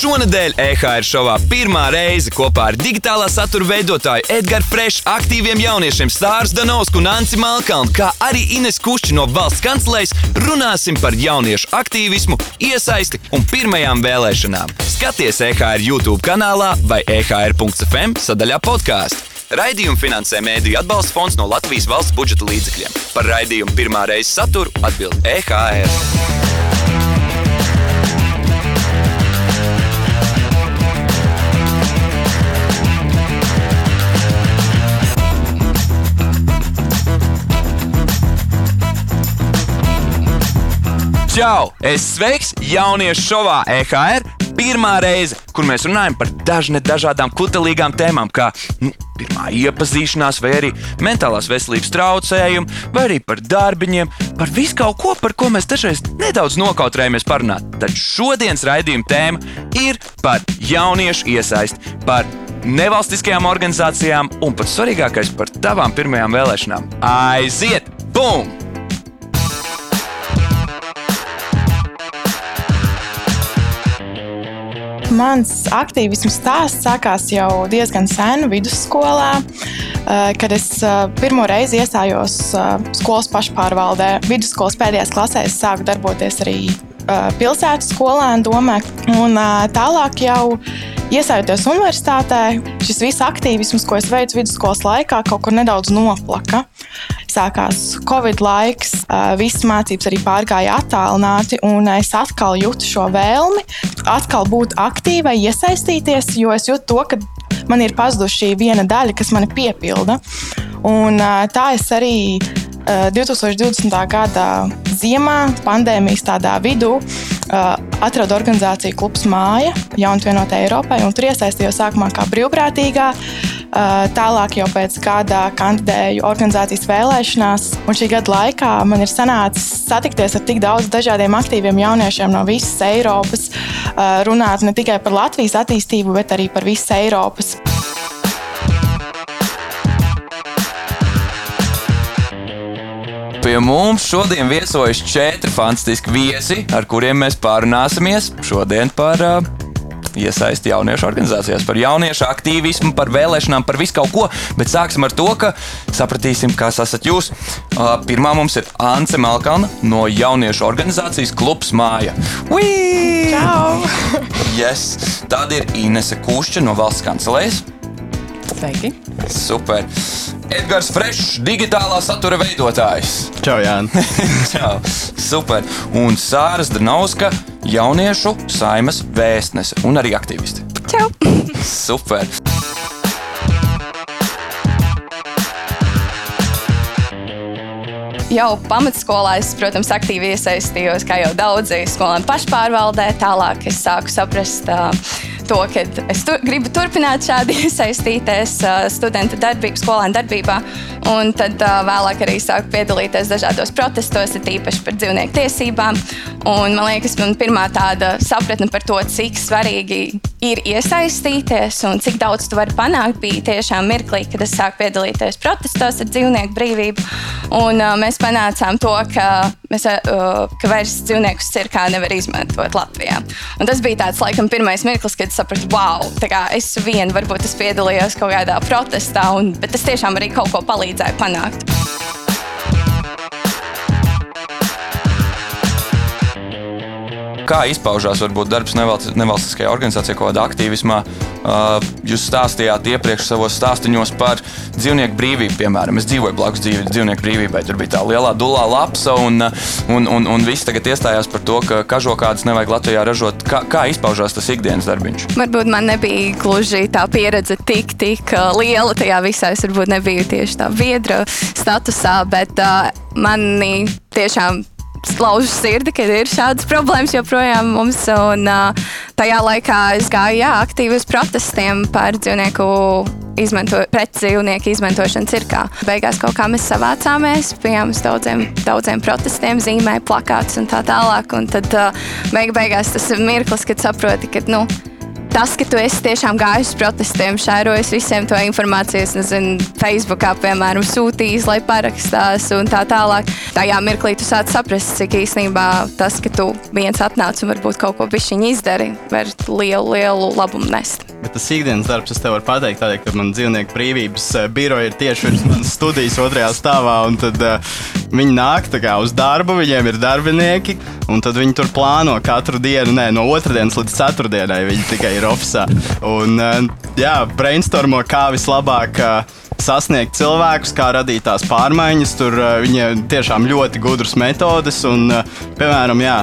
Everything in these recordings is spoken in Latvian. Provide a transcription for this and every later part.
Šonadēļ EHR šovā pirmā reize kopā ar digitālā satura veidotāju Edgars Frešu, aktīviem jauniešiem Stārs Danovsku un Anci Malkalnu, kā arī Ines Kušķi no valsts kancelejas runāsim par jauniešu aktīvismu, iesaisti un pirmajām vēlēšanām. Skaties EHR YouTube kanālā vai EHR.FM sadaļā podkāstu. Raidījumu finansē Mēdīļu atbalsta fonds no Latvijas valsts budžeta līdzekļiem. Par raidījumu pirmā reize saturu atbild EHR. Čau! Es sveiks jauniešu šovā EHR. Pirmā reize, kur mēs runājam par dažne dažādām kutelīgām tēmām, kā nu, pirmā iepazīšanās, vai arī mentālās veselības traucējumu, vai arī par darbiņiem, par visu kaut ko, par ko mēs dažreiz nedaudz nokautrējamies parunāt. Tad šodienas raidījuma tēma ir par jauniešu iesaisti, par nevalstiskajām organizācijām un pats svarīgākais par tavām pirmajām vēlēšanām. Aiziet! Bum! Mans aktīvisms stāsts sākās jau diezgan sen vidusskolā, eh, kad es eh, pirmo reizi iestājos eh, skolas pašpārvaldē. Vidusskolas pēdējās klasēs sāku darboties arī pilsētas skolēnu domē, un tālāk jau Iesaistoties universitātē, šis viss aktīvisms, ko es veicu vidusskolas laikā, kaut kur nedaudz noplaka. Sākās Covid laiks, visas mācības arī pārgāja attālināti, un es atkal jūtu šo vēlmi, atkal būt aktīvai, iesaistīties, jo es jūtu to, ka man ir pazudusi šī viena daļa, kas mani piepilda. Un, tā es arī 2020. gada ziemā, pandēmijas tādā vidū, atradu organizāciju Klubs Māja, Jaunatvienotā Eiropai, un tur iesaistījos sākumā kā brīvprātīgā. Tālāk jau pēc gada kandidēju organizācijas vēlēšanās, un šī gada laikā man ir sanācis satikties ar tik daudz dažādiem aktīviem jauniešiem no visas Eiropas, runāt ne tikai par Latvijas attīstību, bet arī par visas Eiropas. Pie mums šodien viesojas četri fantastiski viesi, ar kuriem mēs pārunāsimies šodien par uh, iesaisti jauniešu organizācijās, par jauniešu aktīvismu, par vēlēšanām, par visu kaut ko. Bet sāksim ar to, ka sapratīsim, kas esat jūs. Uh, pirmā mums ir Ance Melkana no jauniešu organizācijas Klubs Māja. Ui! Yes. Tāda ir Inese Kušķa no valsts kancelēs. Sveiki! Super! Edgars Frešs, digitālā satura veidotājs. Čau, Jānis. Čau, super. Un Sāras Danauska, jauniešu saimas vēstnese un arī aktīvisti. Čau! Super! Jau pamatskolā es, protams, aktīvi iesaistījos, kā jau daudzi skolēni pašpārvaldē. Tālāk es sāku saprast, uh, to, ka es tu, gribu turpināt šādi iesaistīties uh, studentu darbībā, skolēnu darbībā. Un tad uh, vēlāk arī sāku piedalīties dažādos protestos, tīpaši par dzīvnieku tiesībām. Un, man liekas, man pirmā tāda sapratne par to, cik svarīgi ir iesaistīties un cik daudz tu vari panākt, bija tiešām mirklī, kad es sāku piedalīties protestos ar dzīvnieku brīvību. Un, uh, mēs panācām to, ka, mēs, uh, ka vairs dzīvniekus cirkā nevar izmantot Latvijā. Un tas bija tāds, laikam, pirmais mirklis, kad sapratu, wow, es vienu varbūt es piedalījos kaut kādā protestā, un, bet es tiešām arī kaut ko palīdzēju panākt. Kā izpaužās varbūt darbs nevalstiskajā organizācijā, kaut kādā aktīvismā. Uh, jūs stāstījāt iepriekš savos stāstīņos par dzīvnieku brīvību, piemēram. Es dzīvoju blakus dzīvi, dzīvnieku brīvībai. Tur bija tā lielā dulā lapsa, un, un, un, un viss tagad iestājās par to, ka kažokādas nevajag Latvijā ražot. Kā, kā izpaužās tas ikdienas darbiņš? Varbūt man nebija gluži tā pieredze tik, tik uh, liela tajā visā. Es varbūt nebiju tieši tā viedra statusā, bet uh, mani tiešām slaužu sirdi, ka ir šādas problēmas joprojām mums. Un, uh, tajā laikā es gāju jā, aktīvi uz protestiem par dzīvnieku izmanto, pret dzīvnieku izmantošanu cirkā. Beigās kaut kā mēs savācāmies, bijām uz daudziem, daudziem protestiem, zīmēja plakātus un tā tālāk. Un tad uh, beig beigās tas ir mirklis, kad saproti, ka nu, tas, ka tu esi tiešām gājis uz protestiem, šērojis visiem to informāciju, es nezinu, Facebookā, piemēram, sūtījis, lai parakstās un tā tālāk. Tajā mirklī tu sāc saprast, cik īstenībā tas, ka tu viens atnāc un varbūt kaut ko bišķiņi izdari, var lielu, lielu labumu nest. Bet tas ikdienas darbs, es tev varu pateikt, tādēļ, ka man dzīvnieku brīvības uh, biroja ir tieši virs manas studijas otrajā stāvā. Tad uh, viņi nāk kā, uz darbu, viņiem ir darbinieki, un tad viņi tur plāno katru dienu, ne, no otrdienas līdz ceturtdienai. Viņi tikai ir oficiāli. Un uh, jā, brainstormo, kā vislabāk. Uh, sasniegt cilvēkus, kā radīt tās pārmaiņas. Tur uh, viņiem tiešām ļoti gudras metodes. Un, uh, piemēram, jā,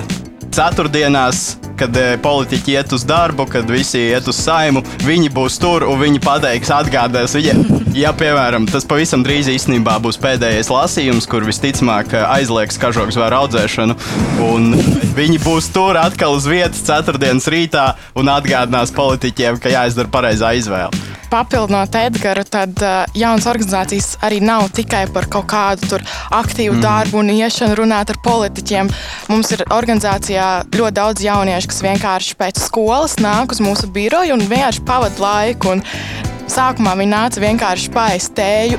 ceturtdienās kad e, politiķi iet uz darbu, kad visi iet uz saimu, viņi būs tur un viņi pateiks, atgādās viņiem. Ja, piemēram, tas pavisam drīz īstenībā būs pēdējais lasījums, kur visticamāk e, aizliegs kažoks vai audzēšanu, un viņi būs tur atkal uz vietas ceturtdienas rītā un atgādinās politiķiem, ka jāizdara pareizā izvēle papildinot Edgars, tad uh, jaunas organizācijas arī nav tikai par kaut kādu aktīvu mm. darbu un iešanu runāt ar politiķiem. Mums ir organizācijā ļoti daudz jauniešu, kas vienkārši pēc skolas nāk uz mūsu biroju un vienkārši pavadīja laiku. Un Sākumā viņi nāca vienkārši paēst tēju,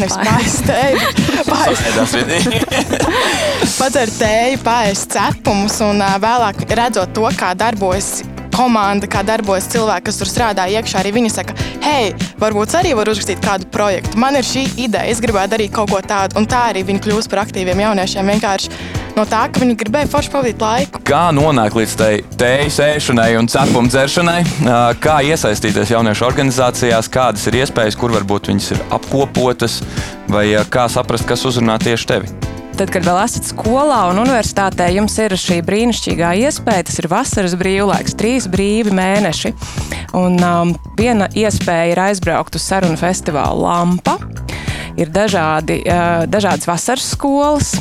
nevis paēst tēju, padzert tēju, paēst cepumus un vēlāk redzot to, kā darbojas komanda, kā darbojas cilvēki, kas tur strādā iekšā. Arī viņi saka, hei, varbūt arī var uzrakstīt kādu projektu. Man ir šī ideja, es gribētu darīt kaut ko tādu. Un tā arī viņi kļūst par aktīviem jauniešiem. Vienkārši no tā, ka viņi gribēja forši pavadīt laiku. Kā nonākt līdz tai tējas ēšanai un cepumu dzeršanai? Kā iesaistīties jauniešu organizācijās, kādas ir iespējas, kur varbūt viņas ir apkopotas, vai kā saprast, kas uzrunā tieši tevi? Tad, kad vēl esat skolā un universitātē, jums ir šī brīnišķīgā iespēja. Tas ir vasaras brīvlaiks, trīs brīvi mēneši. Un um, viena iespēja ir aizbraukt uz sarunu festivālu Lampa. Ir dažādi, dažādas vasaras skolas,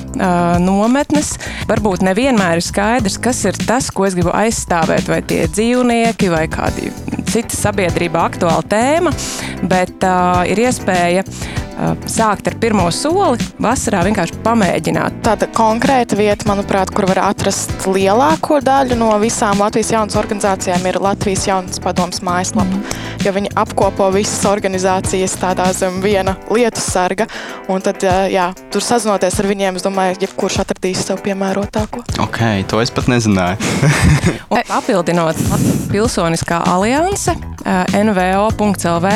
nometnes. Varbūt nevienmēr ir skaidrs, kas ir tas, ko es gribu aizstāvēt, vai tie dzīvnieki, vai kādi cita sabiedrība aktuāla tēma, bet ir iespēja sākt ar pirmo soli, vasarā vienkārši pamēģināt. Tāda konkrēta vieta, manuprāt, kur var atrast lielāko daļu no visām Latvijas jaunas organizācijām, ir Latvijas jaunas padomas mājaslapa. Mm. Jo viņi apkopo visas organizācijas tādā zem viena lietu sarga. Un tad, jā, tur sazinoties ar viņiem, es domāju, jebkurš atradīs sev piemērotāko. Ok, to es pat nezināju. Papildinot Pilsoniskā alianse, NVO.CLV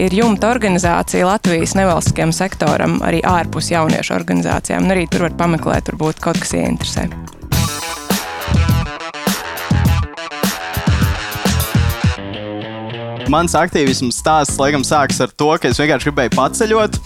ir jumta organizācija Latvijas nevalstiskajam sektoram, arī ārpus jauniešu organizācijām. Un arī tur var pameklēt, varbūt kaut kas ieinteresē. Mans aktīvisms stāsts laikam sākas ar to, ka es vienkārši gribēju paceļot.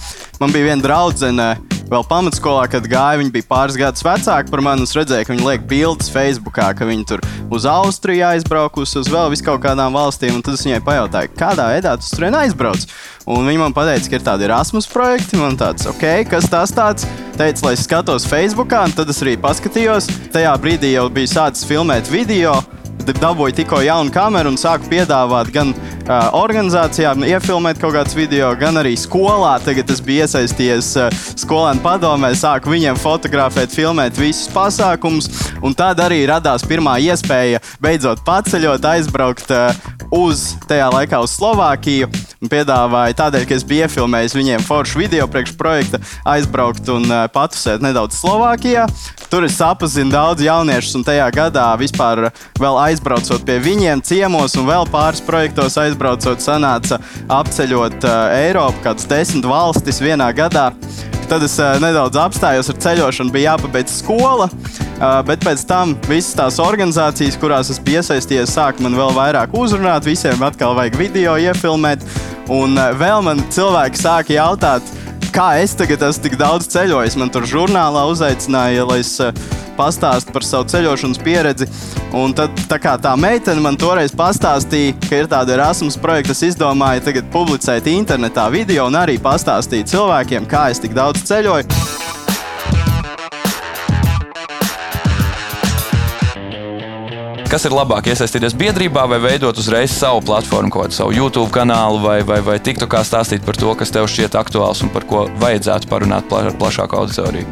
Man bija viena draudzene, vēl pamatskolā, kad gāja, viņa bija pāris gadus vecāka par mani. Es redzēju, ka viņa liek bildes Facebookā, ka viņa tur uz Austriju aizbraukusi, uz vēl kaut kādām valstīm. Tad es viņai pajautāju, kādā veidā tu tur aizbrauc. Un viņa man teica, ka ir tādi Erasmus projekti. Man tāds, ok, kas tas tāds? Teica, lai skatos Facebookā, un tad es arī paskatījos. Tajā brīdī jau bija sācis filmēt video dabūju tikko jaunu kameru un sāku piedāvāt gan uh, organizācijām, iefilmēt kaut kādus video, gan arī skolā. Tagad es biju iesaistījies uh, skolēnu padomē, sāku viņiem fotografēt, filmēt visus pasākumus. Un tad arī radās pirmā iespēja beidzot paceļot, aizbraukt uh, uz tajā laikā uz Slovākiju. Piedāvāja tādēļ, ka es biju iefilmējis viņiem foršu video priekš projekta, aizbraukt un uh, patusēt nedaudz Slovākijā. Tur es sapazinu daudz jauniešus, un tajā gadā vispār vēl aizbraucot pie viņiem ciemos un vēl pāris projektos aizbraucot, sanāca apceļot uh, Eiropu, kādas desmit valstis vienā gadā. Tad es uh, nedaudz apstājos ar ceļošanu, bija jāpabeidz skola. Uh, bet pēc tam visas tās organizācijas, kurās es biju iesaistījies, sāk man vēl vairāk uzrunāt. Visiem atkal vajag video iefilmēt. Un uh, vēl man cilvēki sāka jautāt, kā es tagad esmu tik daudz ceļojis. Man tur žurnālā uzaicināja, lai es uh, pastāstu par savu ceļošanas pieredzi. Un tad tā, tā meitene man toreiz pastāstīja, ka ir tāda Erasmus projekta, kas izdomāja tagad publicēt internetā video un arī pastāstīt cilvēkiem, kā es tik daudz ceļoju. Kas ir labāk, iesaistīties biedrībā vai veidot uzreiz savu platformu, kaut kādu savu YouTube kanālu, vai, vai, vai tiktu kā stāstīt par to, kas tev šķiet aktuāls un par ko vajadzētu parunāt pla plašāku auditoriju?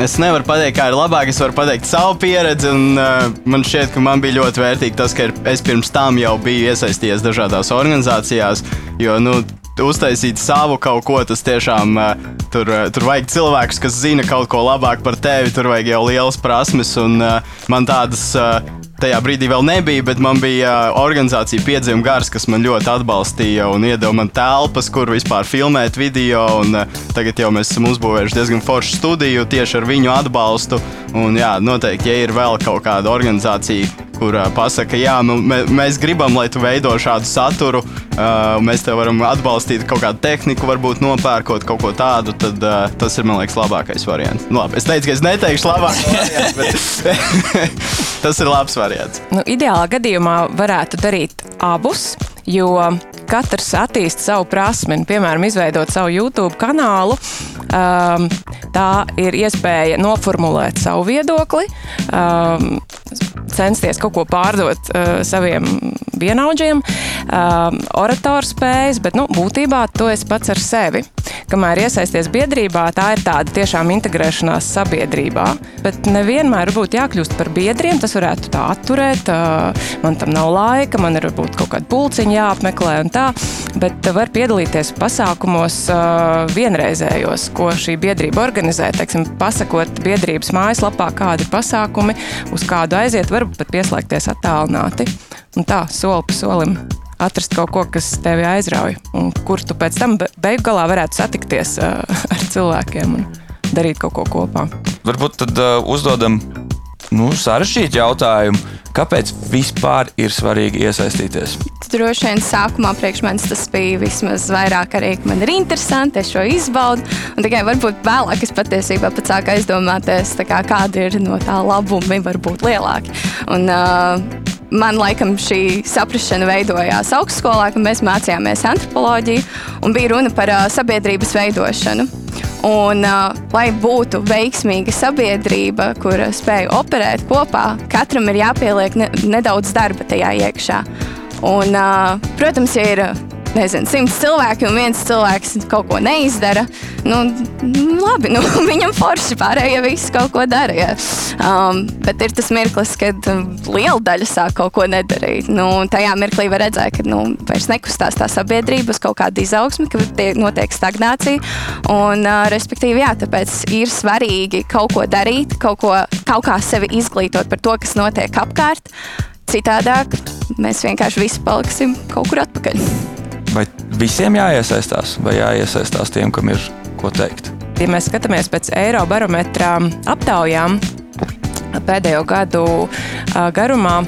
Es nevaru pateikt, kā ir labāk. Es varu pateikt savu pieredzi. Un, uh, man šķiet, ka man bija ļoti vērtīgi tas, ka es pirms tam jau biju iesaistījies dažādās organizācijās. Jo, nu, uztaisīt savu kaut ko, tas tiešām uh, tur, uh, tur vajag cilvēkus, kas zina kaut ko labāk par tevi. Tur vajag jau liels prasmes, un uh, man tādas. Uh, tajā brīdī vēl nebija, bet man bija organizācija Piedzimta gars, kas man ļoti atbalstīja un iedeva man telpas, kur vispār filmēt video. Un, tagad jau mēs esam uzbūvējuši diezgan foršu studiju tieši ar viņu atbalstu. Un, jā, noteikti, ja ir vēl kaut kāda organizācija, kur uh, pasaka, jā, nu, mē, mēs gribam, lai tu veido šādu saturu, uh, mēs tev varam atbalstīt kaut kādu tehniku, varbūt nopērkot kaut ko tādu, tad uh, tas ir, man liekas, labākais variants. Nu, labi, es teicu, ka es neteikšu labākais variants, bet tas ir labs variants. Nu, ideālā gadījumā varētu darīt abus, jo katrs attīst savu prasmi, piemēram, izveidot savu YouTube kanālu. Um, tā ir iespēja noformulēt savu viedokli, um, censties kaut ko pārdot uh, saviem vienaudžiem, um, oratoru spējas, bet nu, būtībā to es pats ar sevi. Kamēr iesaisties biedrībā, tā ir tāda tiešām integrēšanās sabiedrībā. Bet nevienmēr būtu jākļūst par biedriem, tas varētu tā atturēt. Man tam nav laika, man ir varbūt kaut kāda pulciņa jāapmeklē un tā. Bet var piedalīties pasākumos vienreizējos, ko šī biedrība organizē. Teiksim, pasakot biedrības mājaslapā, kādi ir pasākumi, uz kādu aiziet, varbūt pat pieslēgties attālināti. Un tā, soli pa solim atrast kaut ko, kas tevi aizrauj, un kur tu pēc tam beigu galā varētu satikties ar cilvēkiem un darīt kaut ko kopā. Varbūt tad uzdodam nu, sarežģītu jautājumu. Kāpēc vispār ir svarīgi iesaistīties? Droši vien sākumā priekš manis tas bija vismaz vairāk arī, ka man ir interesanti, es šo izbaudu. Un tikai varbūt vēlāk es patiesībā pat sāku aizdomāties, kā, kādi ir no tā labumi, varbūt lielāki. Un, uh, man laikam šī saprāšana veidojās augstskolā, kad mēs mācījāmies antropoloģiju un bija runa par uh, sabiedrības veidošanu. Un, uh, lai būtu veiksmīga sabiedrība, kur spēj operēt kopā, katram ir jāpieliek ne, nedaudz darba tajā iekšā. Un, uh, protams, ja ir nezinu, simts cilvēki un viens cilvēks kaut ko neizdara, nu, labi, nu, viņam forši pārējie visi kaut ko dara. Ja. Um, bet ir tas mirklis, kad um, liela daļa sāk kaut ko nedarīt. Nu, tajā mirklī var redzēt, ka nu, vairs nekustās tā sabiedrība uz kaut kādu izaugsmi, ka notiek stagnācija. Un, uh, respektīvi, jā, tāpēc ir svarīgi kaut ko darīt, kaut, ko, kaut kā sevi izglītot par to, kas notiek apkārt. Citādāk mēs vienkārši visi paliksim kaut kur atpakaļ. Vai visiem jāiesaistās, vai jāiesaistās tiem, kam ir ko teikt? Ja mēs skatāmies pēc Eirobarometra aptaujām pēdējo gadu garumā,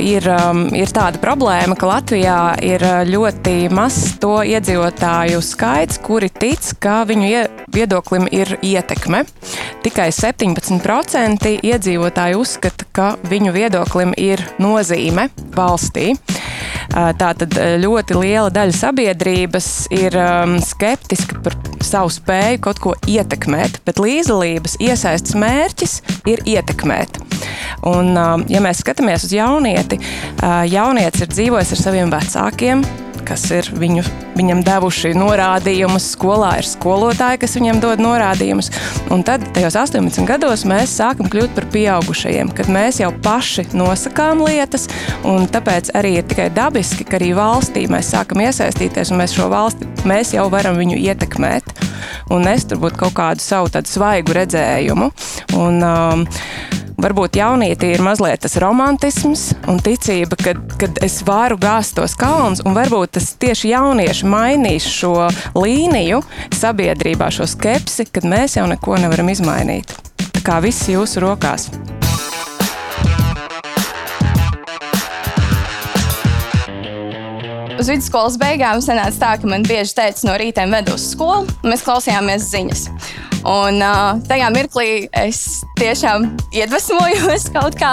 ir, ir tāda problēma, ka Latvijā ir ļoti mazs to iedzīvotāju skaits, kuri tic, ka viņu viedoklim ir ietekme. Tikai 17% iedzīvotāji uzskata, ka viņu viedoklim ir nozīme valstī. Tātad ļoti liela daļa sabiedrības ir skeptiska par savu spēju kaut ko ietekmēt, bet līdzdalības iesaistas mērķis ir ietekmēt. Un, ja mēs skatāmies uz jaunieti, jaunietis ir dzīvojis ar saviem vecākiem, kas ir viņu, viņam devuši norādījumus. Skolā ir skolotāji, kas viņam dod norādījumus. Un tad, tajos 18 gados, mēs sākam kļūt par pieaugušajiem, kad mēs jau paši nosakām lietas. Tāpēc arī ir tikai dabiski, ka arī valstī mēs sākam iesaistīties un mēs šo valsti mēs jau varam viņu ietekmēt. Un es turbūt kaut kādu savu tādu svaigu redzējumu. Un, um, varbūt jaunietī ir mazliet tas romantisms un ticība, ka kad es varu gāzt tos kalnus, un varbūt tas tieši jaunieši mainīs šo līniju sabiedrībā, šo skepsi, kad mēs jau neko nevaram izmainīt. Tā kā viss jūsu rokās. Uz vidusskolas beigām sanāca tā, ka man bieži teica, no rīta ved uz skolu, un mēs klausījāmies ziņas. Un uh, tajā mirklī es tiešām iedvesmojos kaut kā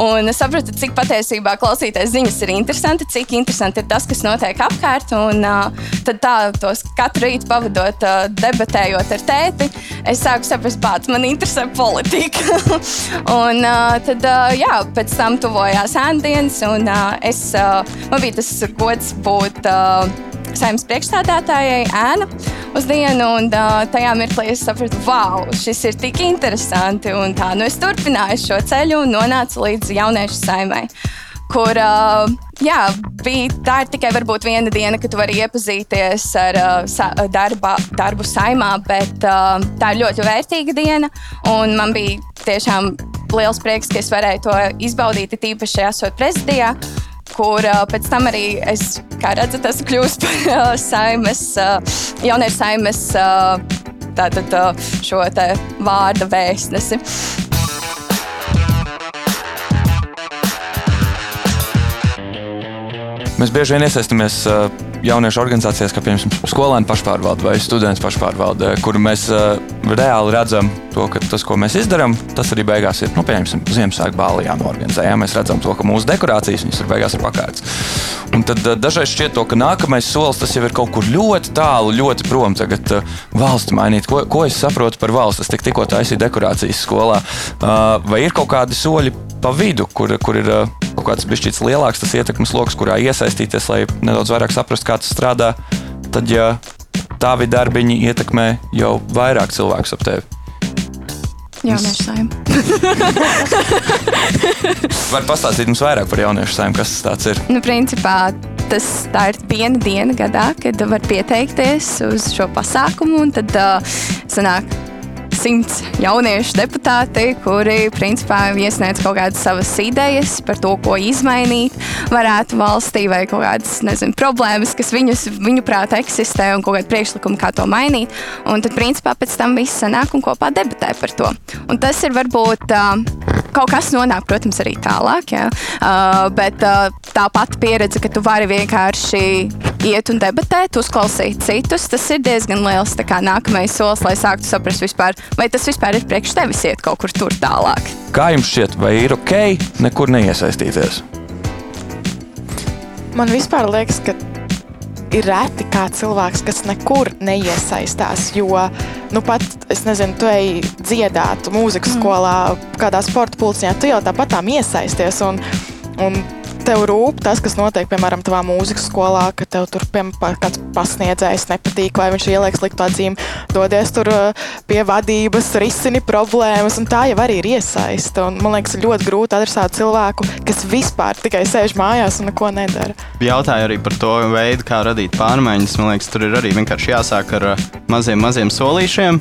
un sapratu, cik patiesībā klausīties ziņas ir interesanti, cik interesanti ir tas, kas notiek apkārt. Un uh, tad tā, tos katru rītu pavadot, uh, debatējot ar tēti, es sāku saprast, ka man interesē politika. un uh, tad, uh, jā, pēc tam tuvojās ēndienas, un uh, es, uh, man bija tas gods būt uh, saimnes priekšstādātājai ēna. uz dienu, un uh, tajā mirklī es sapratu, wow, šis ir tik interesanti. Un tā, nu es turpināju šo ceļu un nonācu līdz jauniešu saimai kur uh, jā, bija, tā ir tikai viena diena, kad tu vari iepazīties ar uh, darba, darbu saimā, bet uh, tā ir ļoti vērtīga diena. Man bija tiešām liels prieks, ka es varēju to izbaudīt, tīpaši esot prezidijā. Kur pēc tam arī es, kā redzat, esmu kļuvusi par saimes, jauniešu saimes tātad, šo vārdu vēstnesi. Mēs bieži vien iesaistamies jauniešu organizācijās, kā piemēram skolēnu pašpārvalde vai studentu pašpārvalde, kur mēs reāli redzam to, ka tas, ko mēs izdarām, tas arī beigās ir, nu, piemēram, Ziemassvētku bāli jānorganizē. Ja? Mēs redzam to, ka mūsu dekorācijas viņas ir beigās ir pakārtas. Un tad dažreiz šķiet, to, ka nākamais solis tas jau ir kaut kur ļoti tālu, ļoti prom. Tagad valsts mainīt, ko, ko es saprotu par valsts. Es tik, tikko taisīju dekorācijas skolā. Vai ir kaut kādi soļi pa vidu, kur, kur ir kaut kāds bišķīts lielāks tas ietekmes lokus, kurā iesaistīties, lai nedaudz vairāk saprastu, kā tas strādā, tad ja tavi darbiņi ietekmē jau vairāk cilvēkus ap tevi. Jauniešu saimnu. Var pastāstīt mums vairāk par jauniešu saimnu, kas tas ir? Nu, principā, tas ir viena diena gadā, kad var pieteikties uz šo pasākumu. Tad uh, sanāk, simts jauniešu deputāti, kuri principā iesniedz kaut kādas savas idejas par to, ko izmainīt varētu valstī, vai kaut kādas nezinu, problēmas, kas viņus, viņu prātā eksistē, un kaut kāda priekšlikuma, kā to mainīt. Un tad, principā, pēc tam viss sanāk un kopā debatē par to. Un tas ir varbūt. Uh, kaut kas nonāk, protams, arī tālāk. Ja? Uh, bet uh, tā pati pieredze, ka tu vari vienkārši iet un debatēt, uzklausīt citus, tas ir diezgan liels nākamais solis, lai sāktu saprast, vispār, vai tas vispār ir priekš tevis iet kaut kur tur tālāk. Kā jums šķiet, vai ir ok nekur neiesaistīties? Man vispār liekas, ka ir reti kā cilvēks, kas nekur neiesaistās. Jo, nu, pat, es nezinu, tu ej dziedāt mūzikas mm. skolā, kādā sporta pulciņā, tu jau tāpat tām iesaisties. Un, un tev rūp tas, kas notiek, piemēram, tavā mūzikas skolā, ka tev tur piemēram, kāds pasniedzējs nepatīk, vai viņš ieliek sliktu atzīmi, dodies tur pie vadības, risini problēmas, un tā jau arī ir iesaista. Un, man liekas, ļoti grūti atrast cilvēku, kas vispār tikai sēž mājās un neko nedara. Jautāju arī par to veidu, kā radīt pārmaiņas. Man liekas, tur ir arī vienkārši jāsāk ar maziem, maziem solīšiem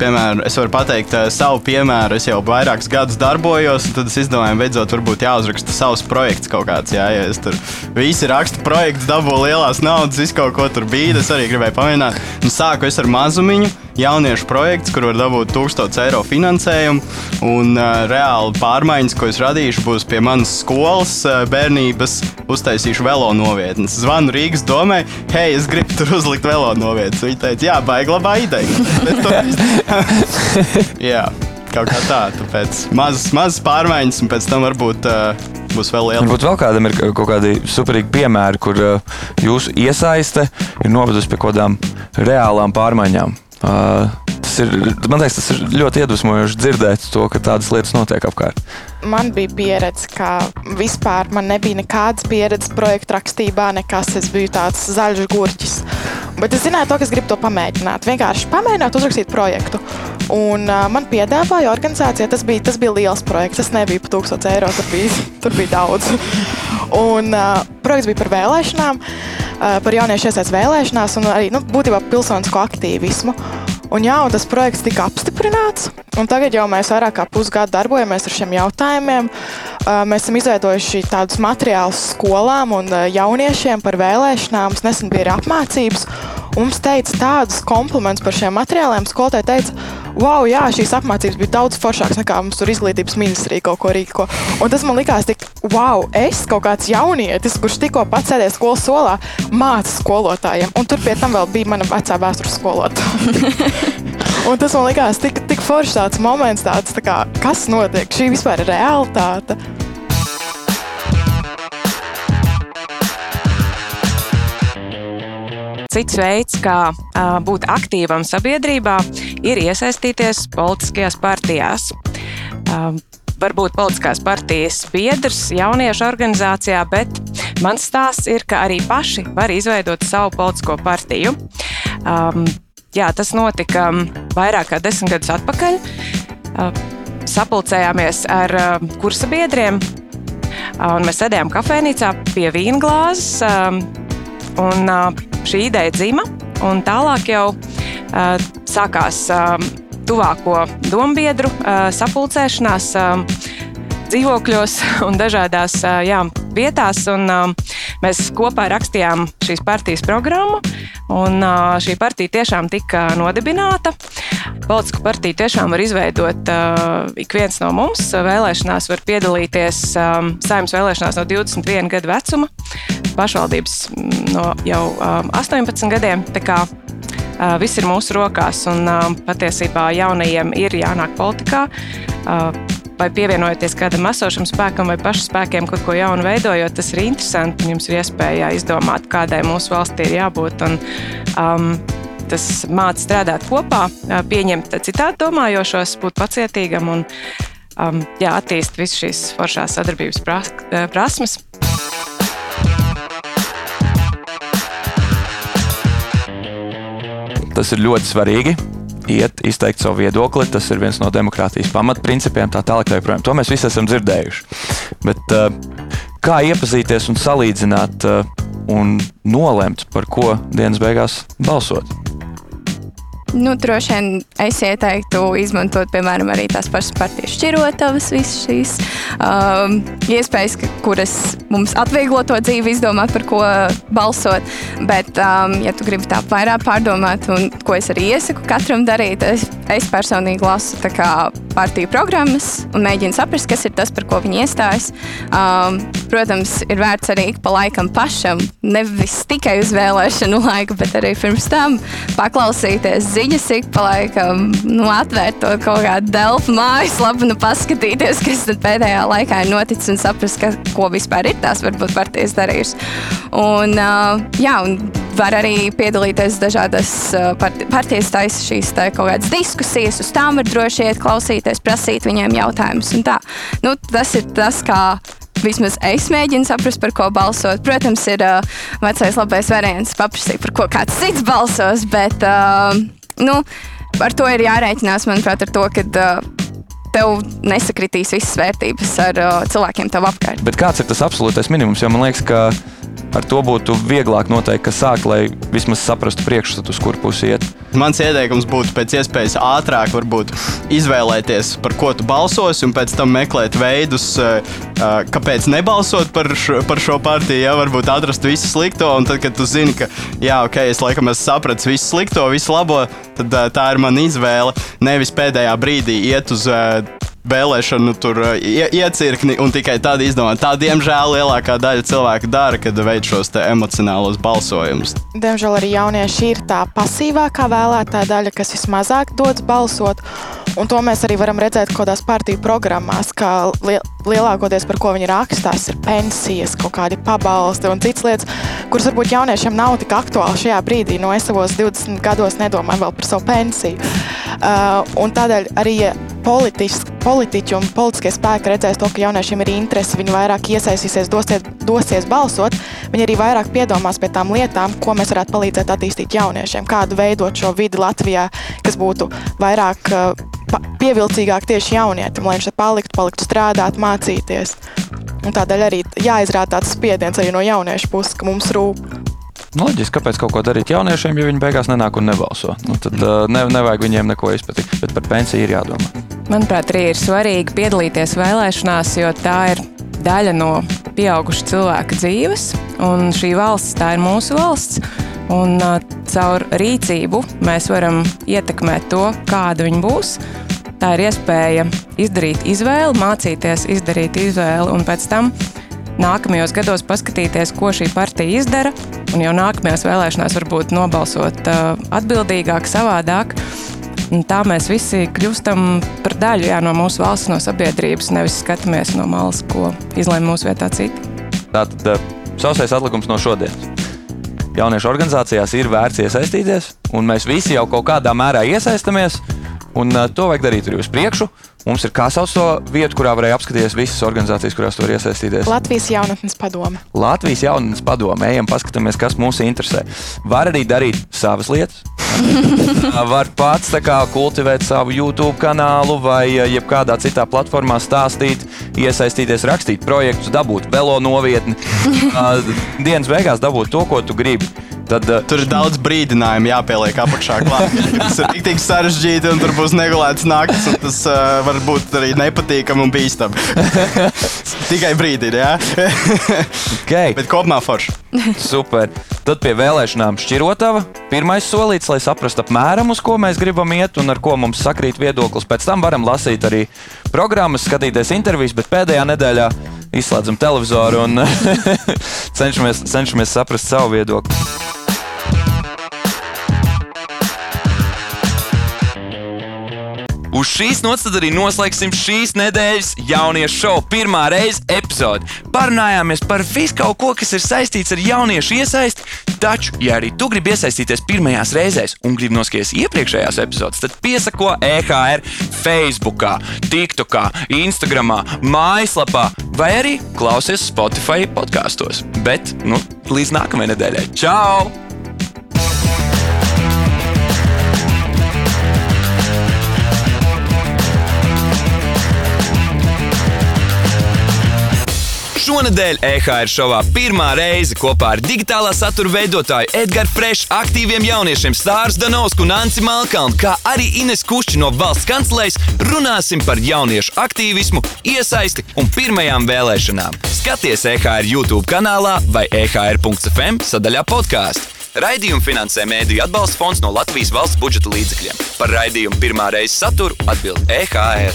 piemēram, es varu pateikt uh, savu piemēru. Es jau vairākus gadus darbojos, un tad es izdomāju, beidzot, varbūt jāuzraksta savs projekts kaut kāds. Jā, ja es tur visi raksta projekts, dabūju lielās naudas, visu kaut ko tur bija. Es arī gribēju pamēģināt. Un sāku es ar mazumiņu jauniešu projekts, kur var dabūt 1000 eiro finansējumu. Un uh, reāli pārmaiņas, ko es radīšu, būs pie manas skolas uh, bērnības. Uztaisīšu velo novietnes. Zvanu Rīgas domē, hei, es gribu tur uzlikt velo novietnes. Viņa teica, jā, baigi labā ideja. jā, kaut kā tā. Tāpēc mazas, mazas pārmaiņas, un pēc tam varbūt. Uh, būs vēl liela. Varbūt vēl kādam ir kaut kādi superīgi piemēri, kur uh, jūsu iesaiste ir novedusi pie kaut kādām reālām pārmaiņām. Uh, tas ir, man liekas, tas ir ļoti iedvesmojoši dzirdēt to, ka tādas lietas notiek apkārt. Man bija pieredze, ka vispār man nebija nekādas pieredzes projektu rakstībā, nekas. Es biju tāds zaļš gurķis. Bet es zināju, to, ka es gribu to pamēģināt. Vienkārši pamēģināt, uzrakstīt projektu. Un, uh, man piedāvāja organizācija, tas bija, tas bija liels projekts. Tas nebija par 1000 eiro, tur bija, tur bija daudz. Un, uh, projekts bija par vēlēšanām. Eh, par jauniešu iesaistīšanās vēlēšanās un arī nu, būtībā pilsonisko aktīvismu. Un, jā, un tas projekts tika apstiprināts. Tagad jau mēs vairāk kā pusgadu darbojamies ar šiem jautājumiem. Mēs esam izveidojuši tādus materiālus skolām un jauniešiem par vēlēšanām. Mums nesen bija apmācības. Mums teica tādus komplimentus par šiem materiāliem. Skolotāji teica, wow, jā, šīs apmācības bija daudz foršākas nekā mums tur izglītības ministrija kaut ko rīko. Un tas man likās tik, wow, es kaut kāds jaunietis, kurš tikko pats sēdēja skolas solā, māca skolotājiem. Un tur pie tam vēl bija mana vecā vēstures skolotāja. un tas man likās tik, tik foršs tāds moments, tāds, tā kā, kas notiek, šī vispār ir realitāte. Cits veids, kā uh, būt aktīvam sabiedrībā, ir iesaistīties politiskajās partijās. Uh, varbūt politiskās partijas biedrs jauniešu organizācijā, bet mans stāsts ir, ka arī paši var izveidot savu politisko partiju. Um, jā, tas notika vairāk kā desmit gadus atpakaļ. Sapulcējāmies ar kursa biedriem, un mēs sēdējām kafejnīcā pie vīna glāzes. Un šī ideja dzima, un tālāk jau sākās tuvāko dombiedru sapulcēšanās dzīvokļos un dažādās jā, vietās. Un, mēs kopā rakstījām šīs partijas programmu, un šī partija tiešām tika nodibināta. Politisku partiju tiešām var izveidot uh, ik viens no mums. Vēlēšanās var piedalīties um, saimnes vēlēšanās no 21 gadu vecuma, pašvaldības no jau um, 18 gadiem. Uh, viss ir mūsu rokās, un uh, patiesībā jaunajiem ir jānāk politikā. Uh, vai pievienojoties kādam esošam spēkam, vai pašu spēkiem kaut ko jaunu veidojot, tas ir interesanti. Jums ir iespēja izdomāt, kādai mūsu valstī ir jābūt. Un, um, tas māca strādāt kopā, pieņemt citādi domājošos, būt pacietīgam un um, jā, attīstīt visas šīs foršās sadarbības prasmes. Tas ir ļoti svarīgi iet, izteikt savu viedokli. Tas ir viens no demokrātijas pamatprincipiem, tā tālāk. Tā to mēs visi esam dzirdējuši. Bet, uh, kā iepazīties un salīdzināt uh, un nolemt, par ko dienas beigās balsot? Nu, droši vien es ieteiktu izmantot, piemēram, arī tās pašas partijas šķirotavas, visas šīs um, iespējas, kuras mums atvieglo to dzīvi, izdomāt, par ko balsot. Bet, um, ja tu gribi tā vairāk pārdomāt, un ko es arī iesaku katram darīt, es, es personīgi lasu partiju programmas un mēģinu saprast, kas ir tas, par ko viņi iestājas. Um, protams, ir vērts arī pa laikam pašam, nevis tikai uz vēlēšanu laiku, bet arī pirms tam paklausīties ziņas ik pa laikam, nu, atvērt to kaut kādu delfu mājaslapu, nu, paskatīties, kas tad pēdējā laikā ir noticis un saprast, ka, ko vispār ir tās varbūt partijas darījusi. Un, uh, jā, un var arī piedalīties dažādas uh, partijas taisa šīs tā, kaut kādas diskusijas, uz tām var droši iet klausīties, prasīt viņiem jautājumus un tā. Nu, tas ir tas, kā vismaz es mēģinu saprast, par ko balsot. Protams, ir uh, vecais labais variants paprasīt, par ko kāds cits balsos, bet uh, nu, ar to ir jārēķinās, manuprāt, ar to, ka uh, tev nesakritīs visas vērtības ar uh, cilvēkiem tev apkārt. Bet kāds ir tas absolūtais minimums? Jo man liekas, ka ar to būtu vieglāk noteikt, kas sāk, lai vismaz saprastu priekšstatu, uz kur pusi iet. Mans ieteikums būtu pēc iespējas ātrāk izvēlēties, par ko tu balsosi, un pēc tam meklēt veidus, eh, eh, kāpēc nebalsot par šo, par šo partiju. Ja varbūt atrast visu slikto, un tad, kad tu zini, ka jā, ok, es laikam esmu sapratis visu slikto, visu labo, tad eh, tā ir mana izvēle. Nevis pēdējā brīdī iet uz vēlēšanu tur uh, iecirkni un tikai tad izdomāt. Tā, diemžēl, lielākā daļa cilvēku dara, kad veic šos emocionālos balsojumus. Diemžēl arī jaunieši ir tā pasīvākā vēlētāja daļa, kas vismazāk dodas balsot. Un to mēs arī varam redzēt kaut kādās partiju programmās, ka lielākoties par ko viņi rakstās, ir pensijas, kaut kādi pabalsti un citas lietas, kuras varbūt jauniešiem nav tik aktuāli šajā brīdī. No es savos 20 gados nedomāju vēl par savu pensiju. Uh, tādēļ arī politiķi un politiskie spēki redzēs to, ka jauniešiem ir interese, viņi vairāk iesaistīsies, dosies, dosies balsot, viņi arī vairāk piedomās pie tām lietām, ko mēs varētu palīdzēt attīstīt jauniešiem, kādu veidot šo vidi Latvijā, kas būtu vairāk pievilcīgāk tieši jaunietim, lai viņš paliktu, paliktu strādāt, mācīties. Un tādēļ arī jāizrāda tāds spiediens arī no jauniešu puses, ka mums rūp. Loģiski, kāpēc kaut ko darīt jauniešiem, ja viņi beigās nenāk un nebalso. Nu, tad uh, ne, nevajag viņiem neko izpētīt, bet par pensiju ir jādomā. Manuprāt, arī ir svarīgi piedalīties vēlēšanās, jo tā ir daļa no pieauguša cilvēka dzīves, un šī valsts, tā ir mūsu valsts. Un uh, caur rīcību mēs varam ietekmēt to, kāda viņa būs. Tā ir iespēja izdarīt izvēli, mācīties izdarīt izvēli un pēc tam nākamajos gados paskatīties, ko šī partija izdara. Un jau nākamajās vēlēšanās varbūt nobalsot uh, atbildīgāk, savādāk. Un tā mēs visi kļūstam par daļu jā, no mūsu valsts, no sabiedrības, nevis skatāmies no malas, ko izlēma mūsu vietā citi. Tātad uh, sausais atlikums no šodienas jauniešu organizācijās ir vērts iesaistīties, un mēs visi jau kaut kādā mērā iesaistamies. Un uh, to vajag darīt arī uz priekšu. Mums ir kā sauc to vietu, kurā varēja apskatīties visas organizācijas, kurās var iesaistīties. Latvijas jaunatnes padome. Latvijas jaunatnes padome. Ejam, paskatāmies, kas mūs interesē. Var arī darīt savas lietas, var pats kā kultivēt savu YouTube kanālu vai jebkādā citā platformā stāstīt, iesaistīties, rakstīt projektus, dabūt velo novietni. Uh, Dienas beigās dabūt to, ko tu gribi. Tad, uh, Tur ir daudz brīdinājumu jāpieliek apakšā. Tas ir tik, tik sarežģīti, un tur būs negulēts naktis, un tas uh, var būt arī nepatīkami un bīstami. Tikai brīdī, jā. okay. Bet kopumā forši. Super. Tad pie vēlēšanām šķirotava. Pirmais solīts, lai saprastu apmēram, uz ko mēs gribam iet un ar ko mums sakrīt viedoklis. Pēc tam varam lasīt arī programmas, skatīties intervijas, bet pēdējā nedēļā izslēdzam televizoru un cenšamies, cenšamies saprast savu viedokli. Uz šīs nots tad arī noslēgsim šīs nedēļas jauniešu šovu pirmā reize epizodi. Parunājāmies par visu kaut ko, kas ir saistīts ar jauniešu iesaisti. Taču, ja arī tu gribi iesaistīties pirmajās reizēs un gribi noskatīties iepriekšējās epizodes, tad piesako EHR Facebook, TikTok, Instagram, mājaslapā vai arī klausies Spotify podkastos. Bet, nu, līdz nākamajai nedēļai. Čau! Šonadēļ EHR šovā pirmā reize kopā ar digitālā satura veidotāju Edgars Frešu, aktīviem jauniešiem Stārs Danovsku un Anci Malkalnu, kā arī Ines Kušķi no valsts kancelēs, runāsim par jauniešu aktīvismu, iesaisti un pirmajām vēlēšanām. Skaties EHR YouTube kanālā vai EHR.FM sadaļā podkāstu. Raidījumu finansē Mēdīļu atbalsta fonds no Latvijas valsts budžeta līdzekļiem. Par raidījumu pirmā reize saturu atbild EHR.